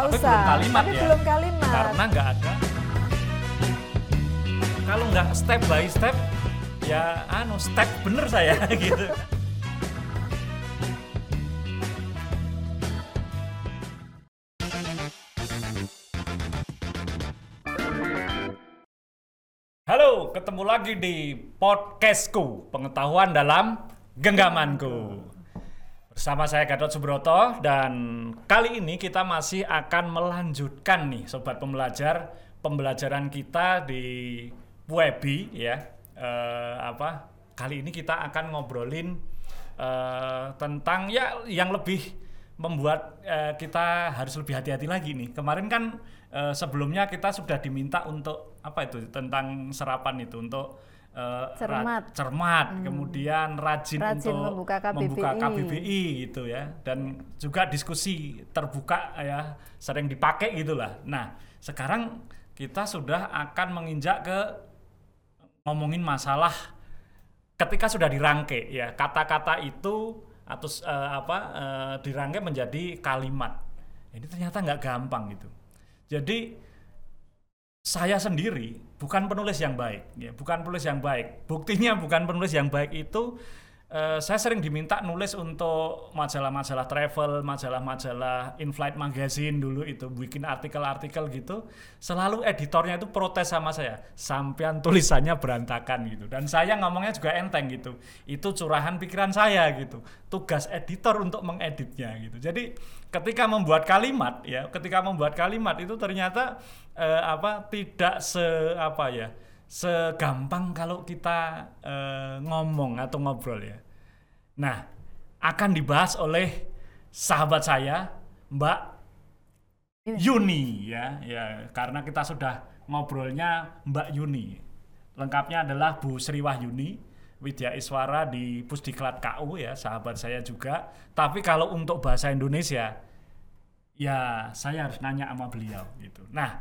pausa. Tapi belum kalimat Tapi ya. belum kalimat. Karena nggak ada. Kalau nggak step by step, ya anu step bener saya gitu. Halo, ketemu lagi di podcastku, pengetahuan dalam genggamanku. Bersama saya Gatot Subroto dan kali ini kita masih akan melanjutkan nih sobat pembelajar pembelajaran kita di Webi ya. Eh, apa? Kali ini kita akan ngobrolin eh, tentang ya yang lebih membuat eh, kita harus lebih hati-hati lagi nih. Kemarin kan sebelumnya kita sudah diminta untuk apa itu tentang serapan itu untuk eh, ra- Cermat. cermat, kemudian rajin, Rajin untuk membuka KBBI. KBBI gitu ya, dan juga diskusi terbuka ya sering dipakai gitulah. Nah sekarang kita sudah akan menginjak ke ngomongin masalah ketika sudah dirangkai ya kata-kata itu atau eh, apa eh, dirangkai menjadi kalimat ini ternyata nggak gampang gitu jadi saya sendiri bukan penulis yang baik ya bukan penulis yang baik. Buktinya bukan penulis yang baik itu eh, saya sering diminta nulis untuk majalah-majalah travel majalah-majalah in-flight magazine dulu itu bikin artikel-artikel gitu. Selalu editornya itu protes sama saya sampean tulisannya berantakan gitu. Dan saya ngomongnya juga enteng gitu. Itu curahan pikiran saya gitu tugas editor untuk mengeditnya gitu. Jadi ketika membuat kalimat ya ketika membuat kalimat itu ternyata eh, apa tidak se apa ya segampang kalau kita eh, ngomong atau ngobrol ya. Nah akan dibahas oleh sahabat saya Mbak Yuni ya ya. Karena kita sudah ngobrolnya Mbak Yuni. Lengkapnya adalah Bu Sri Wahyuni Widya Iswara di Pusdiklat KU ya sahabat saya juga. Tapi kalau untuk bahasa Indonesia ya saya harus nanya sama beliau gitu. Nah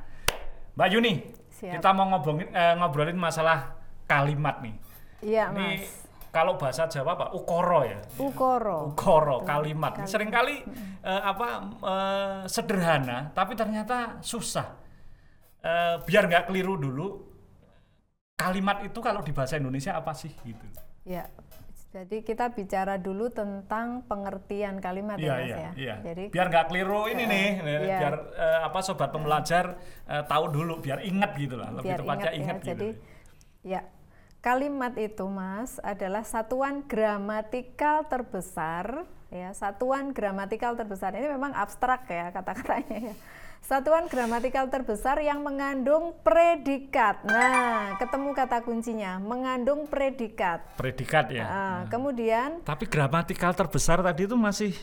Mbak Yuni Siap. kita mau ngobrolin eh, ngobrolin masalah kalimat nih Iya, ini Mas. kalau bahasa Jawa apa ukoro ya Ukoro. ukoro kalimat Ini sering kali eh, apa eh, sederhana tapi ternyata susah Eh, biar nggak keliru dulu kalimat itu kalau di bahasa Indonesia apa sih gitu Ya. Jadi kita bicara dulu tentang pengertian kalimat iya ya, Mas iya ya. iya Jadi biar nggak keliru ini nih iya. biar eh, apa sobat pembelajar eh, tahu dulu biar ingat gitu lah lebih biar tepatnya ingat ingat, ya. gitu Jadi ya kalimat itu Mas adalah satuan gramatikal terbesar ya, satuan gramatikal terbesar. Ini memang abstrak ya kata-katanya ya. Satuan gramatikal terbesar yang mengandung predikat. Nah, ketemu kata kuncinya, mengandung predikat. predikat ya Ah, kemudian tapi gramatikal terbesar tadi itu masih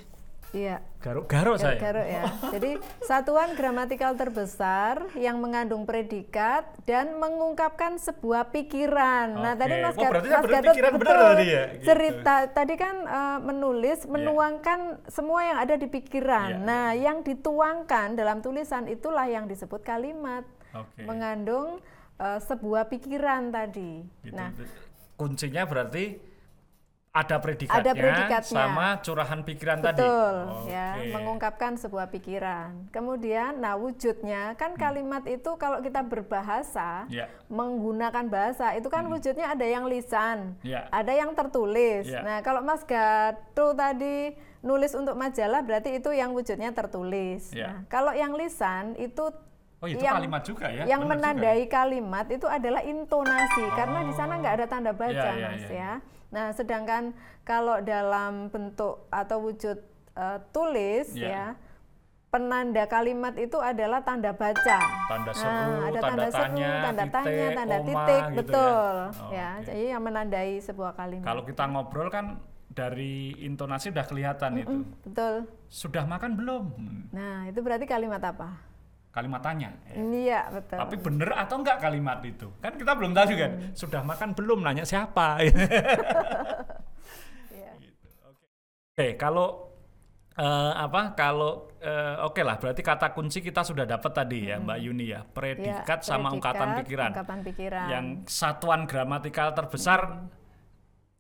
iya garuk-garuk saya Garuk ya. Jadi satuan gramatikal terbesar yang mengandung predikat dan mengungkapkan sebuah pikiran. Nah Oke. tadi Mas, Oh, Mas Gatot pikiran betul tadi ya, gitu. cerita tadi kan eh, menulis menuangkan semua yang ada di pikiran. Iya, Nah yang dituangkan dalam tulisan itulah yang disebut kalimat Oke. mengandung eh, sebuah pikiran tadi. Gitu. Nah kuncinya berarti ada predikatnya, Ada predikatnya. sama curahan pikiran tadi. Betul, Oke. ya, mengungkapkan sebuah pikiran. Kemudian, nah wujudnya kan kalimat itu kalau kita berbahasa, Ya. menggunakan bahasa itu kan wujudnya ada yang lisan, Ya. ada yang tertulis. Ya. Nah, kalau Mas Gato tadi nulis untuk majalah berarti itu yang wujudnya tertulis. Ya. Nah, kalau yang lisan itu Oh itu yang- kalimat juga ya? yang Bener juga. menandai kalimat itu adalah intonasi karena di sana nggak ada tanda baca Iya, iya, mas iya. ya. Nah sedangkan kalau dalam bentuk atau wujud eh, tulis Iya. ya penanda kalimat itu adalah tanda baca. Tanda seru, Nah, ada tanda tanda, seru, tanya, tanda titik, tanya, tanda koma, titik, gitu ya. betul. Oh, ya, oke. jadi yang menandai sebuah kalimat. Kalau kita ngobrol kan dari intonasi udah kelihatan itu. betul. Sudah makan belum? Nah itu berarti kalimat apa? Kalimat tanya. Eh, Iya betul. Tapi bener atau enggak kalimat itu? Kan kita belum tahu kan. Hmm. Sudah makan belum? Nanya siapa? Iya. Oke, kalau eh, apa? Kalau eh, oke lah, berarti kata kunci kita sudah dapat tadi ya, Mbak Yuni ya. Predikat Ya, sama predikat, ungkapan pikiran. Ungkapan pikiran. Yang satuan gramatikal terbesar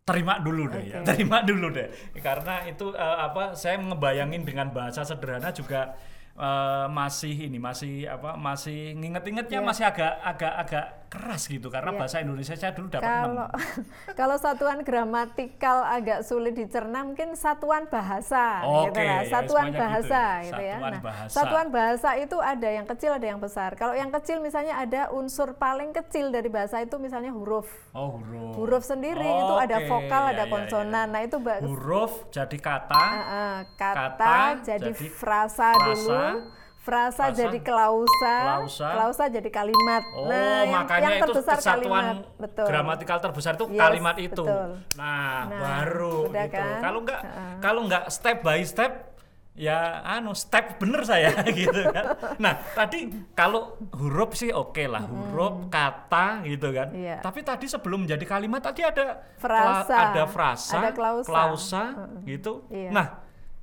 terima dulu deh ya, Oke. terima dulu deh. Karena itu eh, apa? Saya ngebayangin dengan bahasa sederhana juga eh, masih ini masih apa masih nginget-ingetnya Iya. masih agak agak agak keras gitu karena Iya. bahasa Indonesia saya dulu dapat Kalau 6. kalau satuan gramatikal agak sulit dicerna mungkin satuan bahasa gitu Oke, lah. ya, Satuan gitu bahasa ya. gitu ya. Satuan Nah, bahasa. satuan bahasa itu ada yang kecil ada yang besar. Kalau yang kecil misalnya ada unsur paling kecil dari bahasa itu misalnya huruf. Oh, huruf. Huruf sendiri itu ada vokal, ya, ada ya, ya. konsonan. Nah, itu Huruf jadi kata, Uh, uh, kata, Kata jadi, jadi frasa, frasa, dulu, frasa, frasa, jadi klausa, klausa. jadi kalimat. Oh, nah, yang, makanya yang itu terbesar kesatuan kalimat, betul. gramatikal terbesar itu Yes, kalimat itu. betul. Nah, Nah, baru udah gitu. kan? Kalau enggak Heeh. kalau enggak step by step ya anu step bener saya gitu kan. Nah, tadi kalau huruf sih oke lah, huruf kata gitu kan. Iya. Tapi tadi sebelum menjadi kalimat tadi ada Frasa, ada frasa, ada klausa. gitu. Iya. Nah,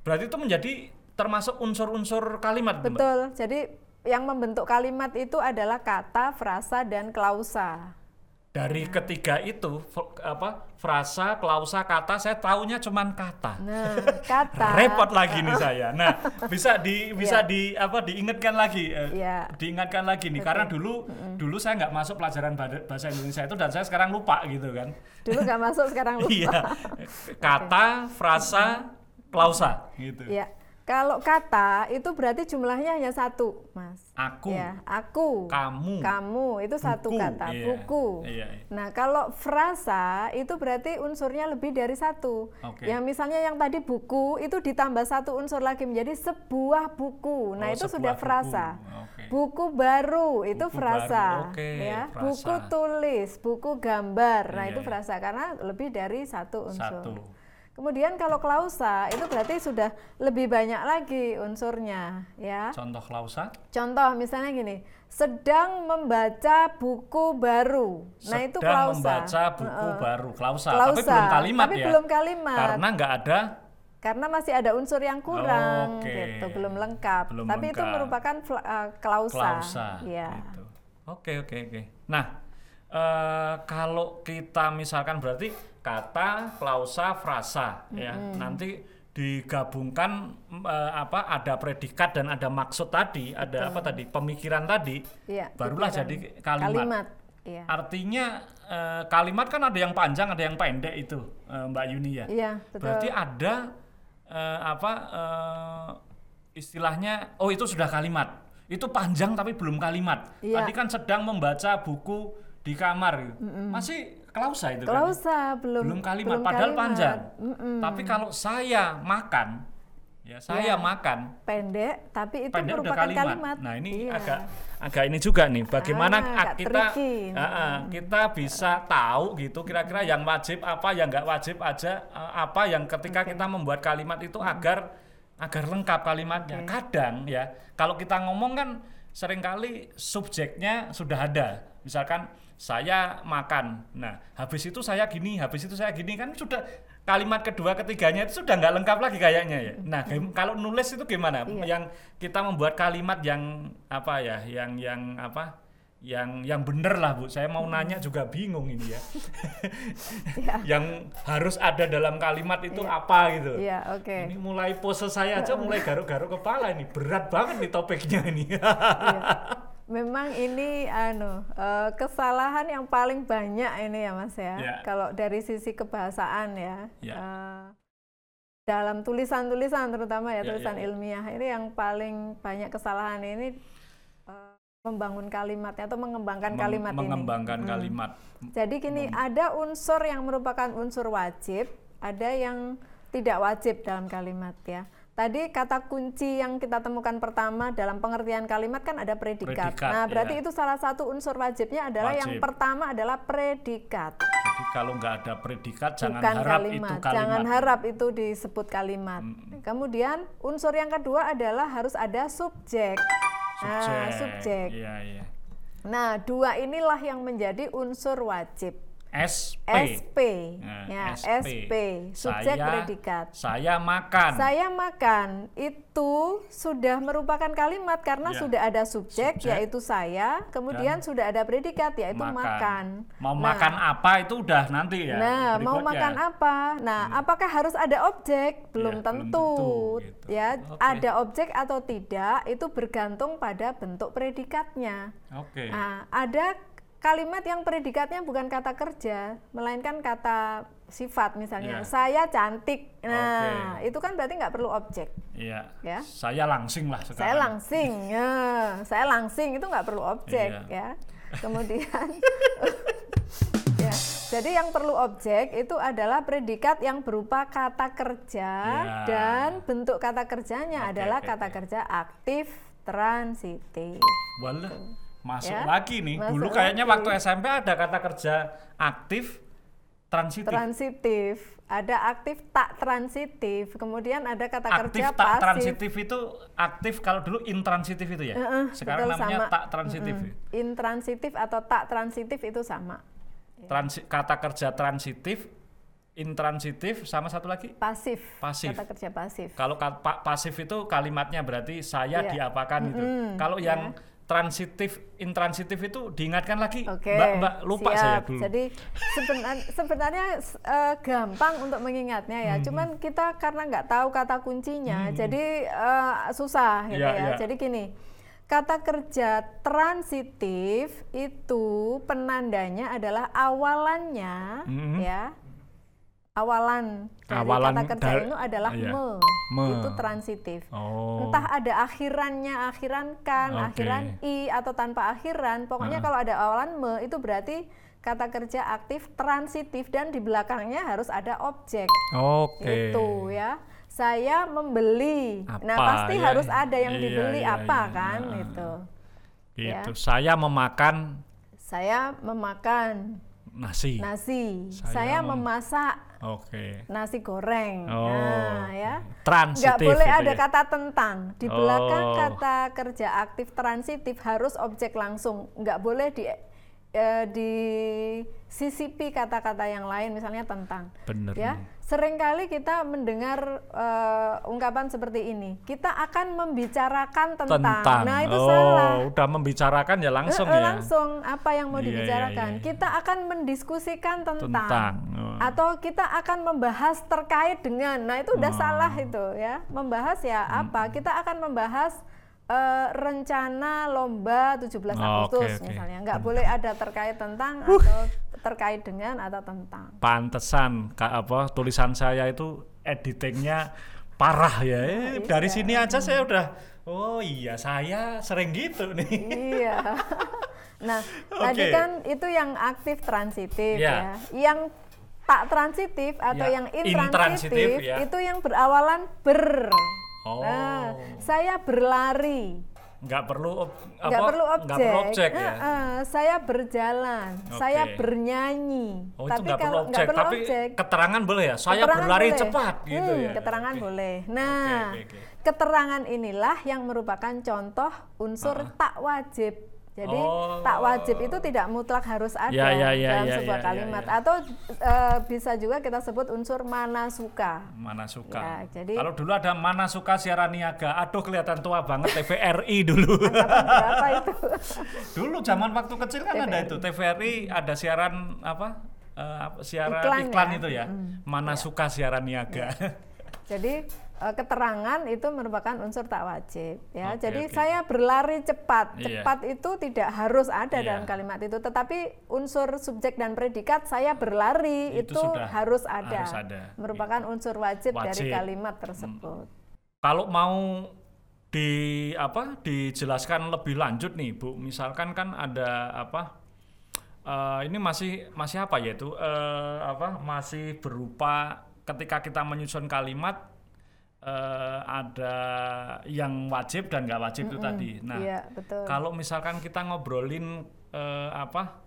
berarti itu menjadi termasuk unsur-unsur kalimat, Mbak? Betul. Jadi yang membentuk kalimat itu adalah kata, frasa, dan klausa. Dari ketiga itu apa frasa, klausa, kata saya taunya cuman kata. Nah, kata. Repot lagi nih saya. Nah, bisa di bisa Iya. di apa diingatkan lagi eh, Iya. diingatkan lagi nih karena dulu dulu saya nggak masuk pelajaran bahasa Indonesia itu dan saya sekarang lupa gitu kan. Dulu nggak masuk, sekarang lupa. Iya. Kata, frasa, klausa gitu. Iya. Kalau kata itu berarti jumlahnya hanya satu, Mas. Aku, Ya, aku. kamu, Kamu itu satu buku. kata, Iya, buku. iya, iya. Nah, kalau frasa itu berarti unsurnya lebih dari satu. Oke. Yang misalnya yang tadi buku itu ditambah satu unsur lagi menjadi sebuah buku. Nah, Oh, itu sudah buku. frasa. Oke. Buku baru itu Buku frasa, baru, oke, ya. frasa. Buku tulis, buku gambar. Nah, Iya, itu iya. frasa karena lebih dari satu unsur. Satu. Kemudian kalau klausa itu berarti sudah lebih banyak lagi unsurnya, ya. Contoh klausa? Contoh misalnya gini, sedang membaca buku baru. Nah itu sedang klausa. membaca buku Heeh. baru klausa, Klausa, tapi belum kalimat tapi ya belum kalimat. karena nggak ada Karena masih ada unsur yang kurang, Oke. gitu, belum lengkap. Belum tapi itu lengkap. merupakan fla- eh, klausa. klausa Ya. gitu. oke oke oke nah eh, kalau kita misalkan berarti kata klausa frasa ya nanti digabungkan mm, eh, apa ada predikat dan ada maksud tadi ada apa tadi pemikiran tadi Iya, barulah pikiran. jadi kalimat, Kalimat. Iya. artinya eh, kalimat kan ada yang panjang ada yang pendek itu eh, Mbak Yuni ya Iya, betul. Berarti ada eh, apa eh, istilahnya oh itu sudah kalimat. Itu panjang tapi belum kalimat. Iya. Tadi kan sedang membaca buku di kamar gitu. Masih klausa itu kan. Klausa belum Belum kalimat belum padahal kalimat. panjang. Mm-mm. Tapi kalau saya makan ya saya Iya. makan pendek tapi itu pendek merupakan kalimat. kalimat. Nah, ini Iya. agak agak ini juga nih bagaimana Ah, kita. Ah, ah, kita bisa tahu gitu kira-kira yang wajib apa yang nggak wajib aja eh, apa yang ketika kita membuat kalimat itu agar agar lengkap kalimatnya. Oke. Kadang ya kalau kita ngomong kan sering kali subjeknya sudah ada. Misalkan saya makan. Nah, habis itu saya gini, habis itu saya gini kan sudah kalimat kedua ketiganya itu sudah nggak lengkap lagi kayaknya ya. Nah, gim- kalau nulis itu gimana? Iya. Yang kita membuat kalimat yang apa ya? Yang yang apa? Yang yang bener lah Bu. Saya mau nanya juga bingung ini ya. Iya. yang harus ada dalam kalimat itu Iya. apa gitu. Iya, oke. Ini mulai pose saya aja mulai garuk-garuk kepala ini. Berat banget nih topiknya ini. Iya. Memang ini anu eh, kesalahan yang paling banyak ini ya Mas ya. Ya. Kalau dari sisi kebahasaan ya. Ya. eh, dalam tulisan-tulisan terutama ya Ya, tulisan ya, ya. ilmiah ini yang paling banyak kesalahan ini eh, membangun kalimatnya atau mengembangkan Meng- kalimat mengembangkan ini. Mm. kalimat. Jadi gini, ada unsur yang merupakan unsur wajib, ada yang tidak wajib dalam kalimat ya. Tadi kata kunci yang kita temukan pertama dalam pengertian kalimat kan ada predikat. Predikat, nah, berarti iya. itu salah satu unsur wajibnya adalah yang Wajib. pertama adalah predikat, Jadi kalau nggak ada predikat jangan bukan harap kalimat. itu kalimat. Jangan harap itu disebut kalimat. Mm. Kemudian unsur yang kedua adalah harus ada subjek. Nah, subjek. subjek. Iya, iya. Nah, dua inilah yang menjadi unsur wajib. SP. SP. Nah, ya, SP. SP. Subjek Saya- predikat. Saya makan. Saya makan itu sudah merupakan kalimat karena Ya. sudah ada subjek, Subjek. yaitu saya, kemudian sudah ada predikat yaitu makan. Mau Nah, makan apa itu udah nanti ya. Nah, mau berikutnya. makan apa? Nah, apakah harus ada objek? Belum Ya, belum tentu. tentu, gitu. Ya, Oke. ada objek atau tidak itu bergantung pada bentuk predikatnya. Oke. Nah, ada kalimat yang predikatnya bukan kata kerja, melainkan kata sifat misalnya. Iya. Saya cantik. Nah, Oke. itu kan berarti nggak perlu objek. Iya. Ya. Saya langsing lah sekarang. Saya langsing, ya. saya langsing itu nggak perlu objek Iya. ya. Kemudian, ya. Jadi yang perlu objek itu adalah predikat yang berupa kata kerja Ya. dan bentuk kata kerjanya Oke, adalah oke, kata kerja aktif transitif. Walah, masuk Ya, lagi nih. masuk Dulu kayaknya lagi. waktu SMP ada kata kerja aktif, transitif. Transitif, ada aktif tak transitif, kemudian ada kata aktif kerja tak pasif. transitif itu aktif kalau dulu intransitif itu ya. Heeh, Sekarang betul, namanya sama. tak transitif. ya? Intransitif atau tak transitif itu sama. Transi- kata kerja transitif, intransitif sama satu lagi Pasif. Pasif. Kata kerja pasif. Kalau ka- pa- pasif itu kalimatnya berarti saya Iya. diapakan itu. Mm-mm, Kalau yang transitif, intransitif itu diingatkan lagi. Oke. Mbak, Mbak lupa siap. saya dulu. Jadi sebenar- sebenarnya eh, gampang untuk mengingatnya ya. Hmm. Cuman kita karena nggak tahu kata kuncinya, jadi eh, susah gitu Iya, ya. iya. Jadi gini, kata kerja transitif itu penandanya adalah awalannya Mhm. ya. Awalan dari Awalan kata kerja itu adalah iya. me. Me. Itu transitif. Oh. Entah ada akhirannya, akhiran kan, Oke. akhiran i atau tanpa akhiran. Pokoknya kalau ada awalan me itu berarti kata kerja aktif transitif dan di belakangnya harus ada objek. Oke. Itu ya. Saya membeli. nah, Apa, pasti ya? harus ada yang Iya, dibeli iya, apa iya. kan Ah. gitu. Gitu. Ya. Saya memakan Saya memakan nasi. nasi. Saya Saya, mem- memasak Oke. nasi goreng. Oh. Nah, ya. Transitif. nggak boleh itu ada ya? kata tentang di belakang Oh. kata kerja aktif transitif harus objek langsung nggak boleh di eh, di sisipi kata-kata yang lain misalnya tentang Bener ya nih. Sering kali kita mendengar eh, ungkapan seperti ini kita akan membicarakan tentang, Tentang. nah itu oh, salah udah membicarakan ya langsung Eh, eh, ya. langsung apa yang mau Iya, iya, dibicarakan iya, iya. kita akan mendiskusikan tentang, Tentang, oh. atau kita akan membahas terkait dengan nah itu udah Oh. salah itu ya membahas ya Hmm. apa kita akan membahas eh, rencana lomba 17 Oh, oke, Agustus oke. misalnya nggak boleh ada terkait tentang atau terkait dengan atau tentang Pantesan apa tulisan saya itu editingnya parah ya. Eh, dari Iya. sini aja saya udah oh iya saya sering gitu nih. iya nah tadi Oke. kan itu yang aktif transitif Ya. ya yang tak transitif atau Ya, yang intransitif, intransitif ya. itu yang berawalan ber Oh. Nah, saya berlari nggak perlu ob- nggak apa, perlu objek, nggak perlu objek ya. Eh, eh, saya berjalan Oke. saya bernyanyi Oh itu tapi nggak perlu kalau objek, nggak perlu tapi objek keterangan boleh ya. Saya keterangan berlari boleh. cepat gitu Hmm, ya. keterangan Oke. boleh nah oke, oke. keterangan inilah yang merupakan contoh unsur tak wajib jadi Oh. tak wajib itu tidak mutlak harus ada Ya, ya, ya, dalam ya, sebuah ya, ya, kalimat ya. atau eh, bisa juga kita sebut unsur mana suka Mana suka. Ya, jadi- Kalau dulu ada mana suka siaran niaga. Aduh kelihatan tua banget TVRI dulu. Berapa itu dulu zaman waktu kecil kan ada TVRI. itu TVRI ada siaran apa? apa, siaran Iklan iklan, ya? itu ya. Mana suka siaran niaga. Jadi eh, keterangan itu merupakan unsur tak wajib ya. Oke, Jadi oke. saya berlari cepat. Iya. Cepat itu tidak harus ada Iya. dalam kalimat itu, tetapi unsur subjek dan predikat saya berlari Itu itu, harus ada. harus ada. Merupakan unsur wajib, dari Wajib. kalimat tersebut. Kalau mau di apa dijelaskan lebih lanjut nih Bu, misalkan kan ada apa eh, ini masih masih apa ya itu eh, apa masih berupa ketika kita menyusun kalimat eh, ada yang wajib dan nggak wajib itu tadi. Nah, Iya, betul. kalau misalkan kita ngobrolin eh, apa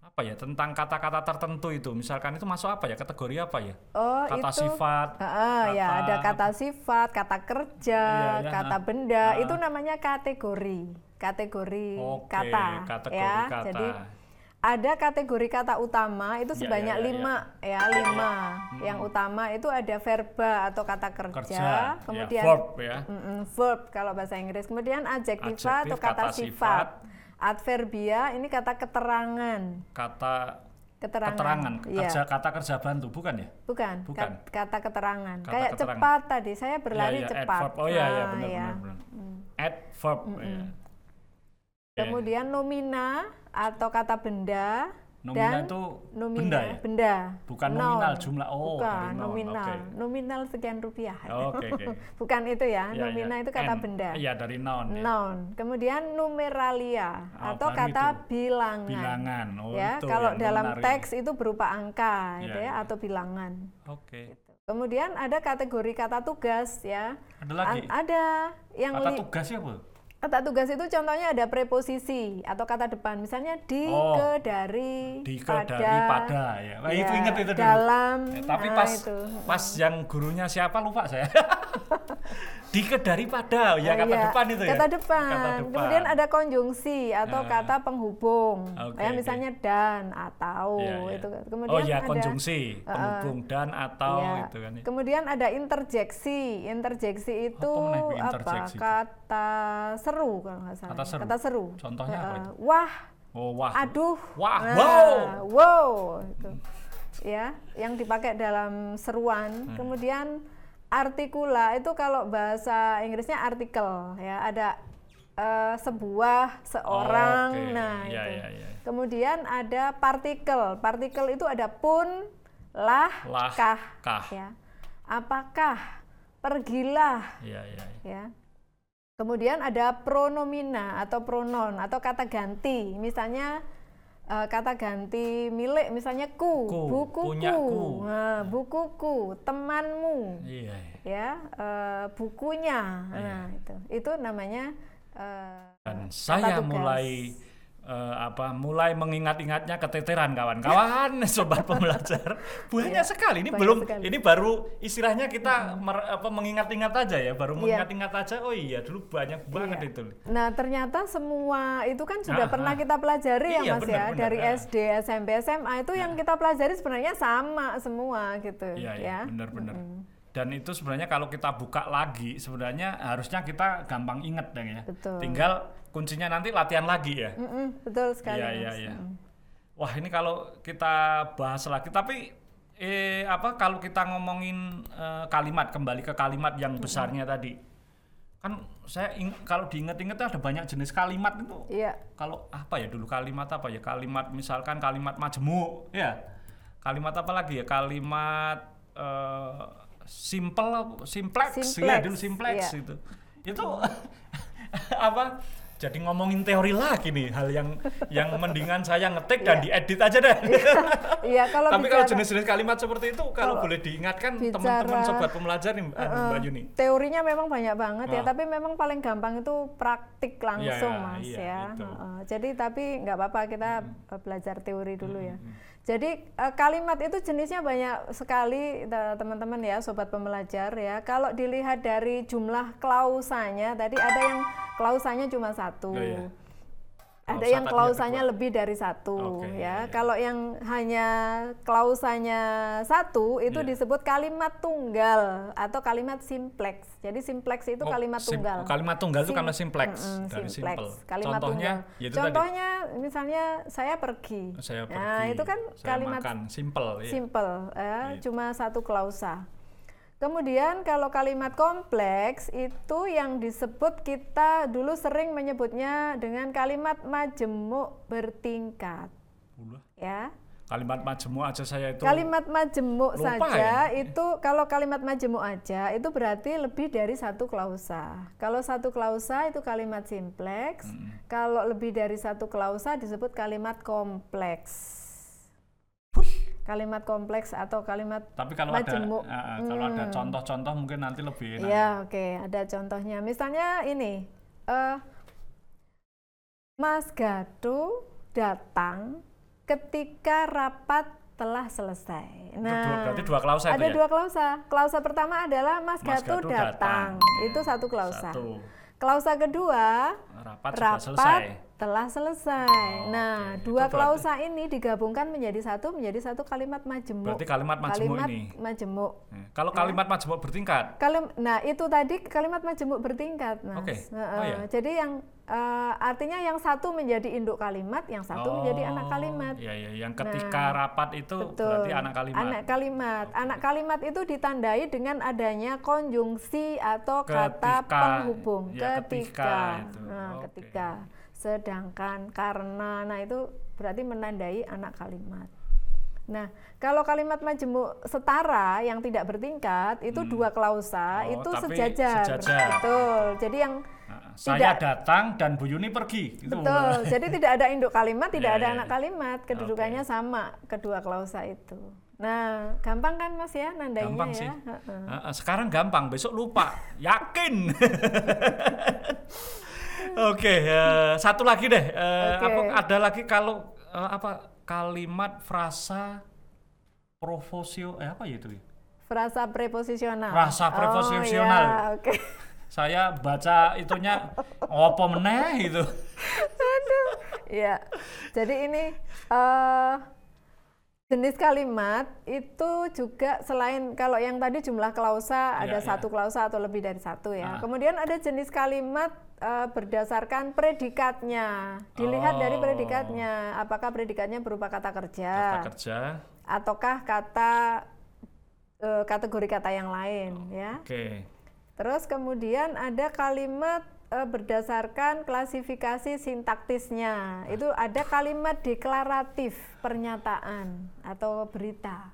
apa ya tentang kata-kata tertentu itu, misalkan itu masuk apa ya kategori apa ya? Oh, kata itu sifat, Ah, ya kata- ada kata sifat, kata kerja, Iya, iya, kata ah. benda, Ah. itu namanya kategori. Kategori Oke, kata kategori ya. kata. Jadi ada kategori kata utama itu Ya, sebanyak ya, ya, lima ya lima. Yang utama itu ada verba atau kata kerja, Kerja, kemudian ya, verb ya. Mm-mm, verb kalau bahasa Inggris, kemudian adjektiva atau kata, kata sifat. sifat. Adverbia ini kata keterangan, Kata keterangan. keterangan, Iya. kerja kata kerja bantu bukan ya? Bukan, Bukan. kat- kata keterangan. Kata Kayak keterangan. cepat tadi, saya berlari Iya, iya, cepat. adverb. Oh iya iya Ah, benar ya. benar benar. Adverb. ya. Oke. Kemudian nomina atau kata benda Nomina dan itu nomina, benda ya? benda. Bukan Noun. nominal jumlah. Oh, Bukan, nominal. oke. Nominal sekian rupiah. Oke oke. Bukan itu ya, Iya, nomina iya. itu kata N. benda. Iya dari noun. ya. Noun. Kemudian numeralia Oh, atau kata itu. bilangan. Bilangan. Oh, ya, itu kalau dalam menarik. teks itu berupa angka gitu Iya, ya iya. atau bilangan. Oke. Kemudian ada kategori kata tugas ya. Ada lagi. An- ada yang Kata li- tugasnya apa? Kata tugas itu contohnya ada preposisi atau kata depan. Misalnya di, Oh, ke, dari, Di ke pada. dari pada ya. Wah, itu ya, ingat itu dulu. Dalam. Eh, tapi nah, pas itu. pas yang gurunya siapa lupa saya. di ke daripada ya kata Iya, depan itu ya. Kata depan. Kata depan. Kemudian ada konjungsi atau Ah. kata penghubung. Oke, ya oke. misalnya dan atau Iya, iya. itu. Kemudian oh ya ada konjungsi, uh, penghubung dan atau Iya. itu kan. ya. Kemudian ada interjeksi. Interjeksi itu Apa ku apa? interjeksi? Kata seru kalau nggak salah. Kata seru. Kata seru. Contohnya apa Uh, itu? Wah, Oh wah. aduh. Wah, Nah, wow. wow. Itu. Ya, yang dipakai dalam Hmm. seruan. Kemudian artikula itu kalau bahasa Inggrisnya artikel ya, ada eh, sebuah, seorang. Oke. Nah, Iya, itu. iya, iya. Kemudian ada partikel. Partikel itu ada pun, lah, Lah, kah, kah. ya. Apakah, pergilah, Iya iya. iya. ya. Kemudian ada pronomina atau pronon atau kata ganti. Misalnya eh, kata ganti milik misalnya ku, Ku, bukuku, punyaku. Nah, bukuku, temanmu, Iya. iya. ya, eh, bukunya. Iya. Nah, itu. Itu namanya eh, Dan saya tugas. mulai eh, apa mulai mengingat-ingatnya keteteran kawan-kawan sobat pembelajar banyak Iya, sekali ini banyak belum sekali. ini baru istilahnya kita mer- apa mengingat-ingat aja ya baru Iya. mengingat-ingat aja oh iya dulu banyak banget Iya. itu Nah, ternyata semua itu kan sudah Ah, pernah ah. kita pelajari ya, Iya, Mas benar, ya. benar, Dari ah. SD, SMP, SMA itu yang kita pelajari sebenarnya sama semua gitu iya iya ya. benar-benar dan itu sebenarnya kalau kita buka lagi sebenarnya harusnya kita gampang inget dong ya Betul. tinggal kuncinya nanti latihan lagi ya Mm-mm, betul sekali. Iya iya Mas. iya. Mm. Wah ini kalau kita bahas lagi, tapi eh apa kalau kita ngomongin eh, kalimat kembali ke kalimat yang besarnya tadi, kan saya ing- kalau diinget-inget ada banyak jenis kalimat itu. Iya. Kalau apa ya dulu kalimat apa ya kalimat misalkan kalimat majemuk ya kalimat apa lagi ya kalimat eh, simple simplex, ya Simplex, dulu simplex iya. itu itu apa jadi ngomongin teori lagi nih hal yang yang mendingan saya ngetik dan diedit aja deh Iya, kalau tapi kalau bicara- jenis-jenis kalimat seperti itu kalau Kalau boleh diingatkan teman-teman sobat pembelajar nih anu, Eh, Mbak Yuni Teorinya memang banyak banget ya, Ah. tapi memang paling gampang itu praktik langsung, Iya, Mas iya, ya. itu. Heeh. jadi tapi nggak apa-apa kita eh, belajar teori dulu ya. Jadi eh, kalimat itu jenisnya banyak sekali te- teman-teman ya, sobat pembelajar ya. Kalau dilihat dari jumlah klausanya, tadi ada yang klausanya cuma satu. Oh, iya. Ada yang tadi klausanya lebih dari satu Oke, ya. iya, iya. Kalau yang hanya klausanya satu itu Iya. disebut kalimat tunggal atau kalimat simplex. Jadi simplex itu Oh, kalimat sim- tunggal. kalimat tunggal itu kalimat simplex Mm-mm, dari simplex. simple. Kalimat Contohnya tunggal. ya Contohnya misalnya saya pergi. tadi. Saya pergi. Nah, itu kan saya kalimat makan simple ya. simple ya, Gitu. cuma satu klausa. Kemudian kalau kalimat kompleks itu yang disebut kita dulu sering menyebutnya dengan kalimat majemuk bertingkat Ulah. ya. Kalimat majemuk aja saya itu Kalimat majemuk Lupa saja ya? itu kalau kalimat majemuk aja itu berarti lebih dari satu klausa. Kalau satu klausa itu kalimat simplex. Kalau lebih dari satu klausa disebut kalimat kompleks. Kalimat kompleks atau kalimat Tapi kalau majemuk. ada ah, ah, kalau ada Hmm. contoh-contoh mungkin nanti lebih enak. Ya, oke, ada contohnya. Misalnya ini, eh, Mas Gatu datang ketika rapat telah selesai. Itu dua- berarti dua klausa itu ada ya? dua klausa. Klausa pertama adalah Mas, Mas Gatu, Gatu datang. datang. Itu satu klausa. Satu. Klausa kedua, Rapat, sudah rapat selesai. Telah selesai. Oh, nah, oke. dua Itu berarti- klausa ini digabungkan menjadi satu menjadi satu kalimat majemuk. Berarti kalimat majemuk Kalimat ini. majemuk. Nah, Kalau kalimat majemuk bertingkat, Kalim, nah itu tadi kalimat majemuk bertingkat, Mas. Heeh. Oh, ya. Jadi yang eh, artinya yang satu menjadi induk kalimat, yang satu menjadi anak kalimat. Iya, iya. Yang ketika rapat itu Betul. berarti anak kalimat. Anak kalimat. Anak kalimat itu ditandai dengan adanya konjungsi atau kata Ketika. penghubung. Ya, ketika. ketika itu. Nah, Oke. ketika. Sedangkan karena. Nah, itu berarti menandai anak kalimat. Nah, kalau kalimat majemuk setara yang tidak bertingkat itu dua klausa Oh, itu sejajar. sejajar. Betul. Jadi yang Nah, saya Tidak. datang dan Bu Yuni pergi. Gitu. Betul. Jadi tidak ada induk kalimat, tidak Ya, ada ya, anak ya. kalimat, kedudukannya sama kedua klausa itu. Nah, gampang kan Mas ya nandainya Gampang ya? sih. Heeh. Heeh, sekarang gampang, besok lupa. Yakin. Oke, eh, satu lagi deh. Eh, Oke. apa ada lagi kalau eh, apa kalimat frasa profosio eh apa ya itu? ya? Frasa preposisional. Frasa preposisional. Oh, ya, oke. Saya baca itunya apa meneh itu. Iya. Jadi ini eh jenis kalimat itu juga selain kalau yang tadi jumlah klausa Iya, ada iya. satu klausa atau lebih dari satu ya. Ah. Kemudian ada jenis kalimat eh, berdasarkan predikatnya. Dilihat dari Oh. predikatnya, apakah predikatnya berupa kata kerja Kata kerja. ataukah kata eh, kategori kata yang lain ya. Oke. Terus kemudian ada kalimat eh, berdasarkan klasifikasi sintaktisnya. Itu ada kalimat deklaratif pernyataan atau berita.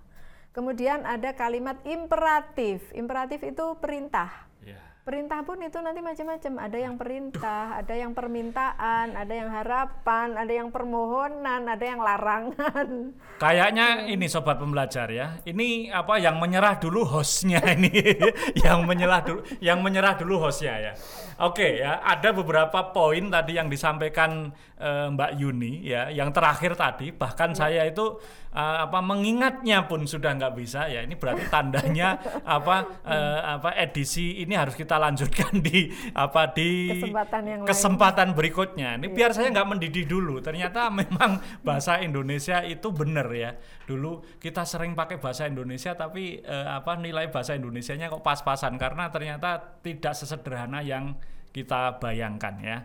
Kemudian ada kalimat imperatif. Imperatif itu perintah. Ya. Perintah pun itu nanti macam-macam. Ada yang perintah, ada yang permintaan, ada yang harapan, ada yang permohonan, ada yang larangan. Kayaknya ini sobat pembelajar ya. Ini apa yang menyerah dulu hostnya ini, yang menyerah dulu, yang menyerah dulu hostnya ya. Oke ya, ada beberapa poin tadi yang disampaikan eh, Mbak Yuni ya, yang terakhir tadi. Bahkan saya itu eh, apa mengingatnya pun sudah nggak bisa ya. Ini berarti tandanya apa eh, apa edisi ini harus kita lanjutkan di apa di Kesempatan yang lain. kesempatan berikutnya. Ini biar saya nggak mendidih dulu. Ternyata memang bahasa Indonesia itu benar ya. Dulu kita sering pakai bahasa Indonesia tapi eh, apa nilai bahasa Indonesianya kok pas-pasan karena ternyata tidak sesederhana yang kita bayangkan ya.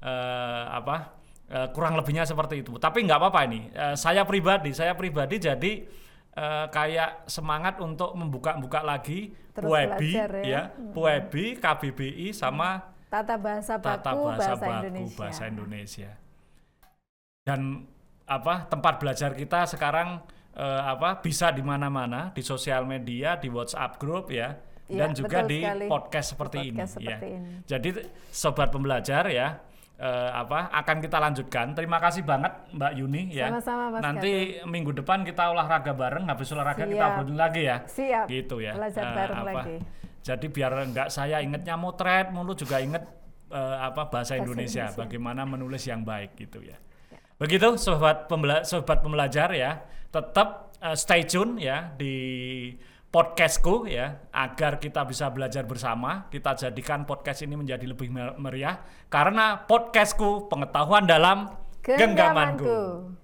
Eh, apa eh, kurang lebihnya seperti itu. Tapi nggak apa-apa ini. Eh, saya pribadi, saya pribadi jadi eh, kayak semangat untuk membuka-buka lagi Terus Puebi ya. ya, Puebi, KBBI sama Tata bahasa baku tata bahasa, bahasa, baku Indonesia. bahasa Indonesia. Dan apa tempat belajar kita sekarang eh, apa bisa di mana-mana di sosial media, di WhatsApp grup ya, Iya, dan juga di sekali. podcast Di seperti podcast ini seperti ya. ini. Jadi sobat pembelajar ya eh, apa akan kita lanjutkan. Terima kasih banget Mbak Yuni ya. Sama-sama, Mas Nanti minggu depan kita olahraga bareng, habis olahraga kita Siap. obrolin lagi ya. Siap. Gitu ya. Belajar Eh, bareng apa, lagi. Jadi biar enggak saya ingetnya motret mulu juga inget eh, apa bahasa Indonesia, Indonesia. bagaimana menulis yang baik gitu ya. Begitu sobat pembela sobat pembelajar ya. Tetap eh, stay tune ya di podcastku ya agar kita bisa belajar bersama kita jadikan podcast ini menjadi lebih meriah karena podcastku pengetahuan dalam genggamanku, genggamanku.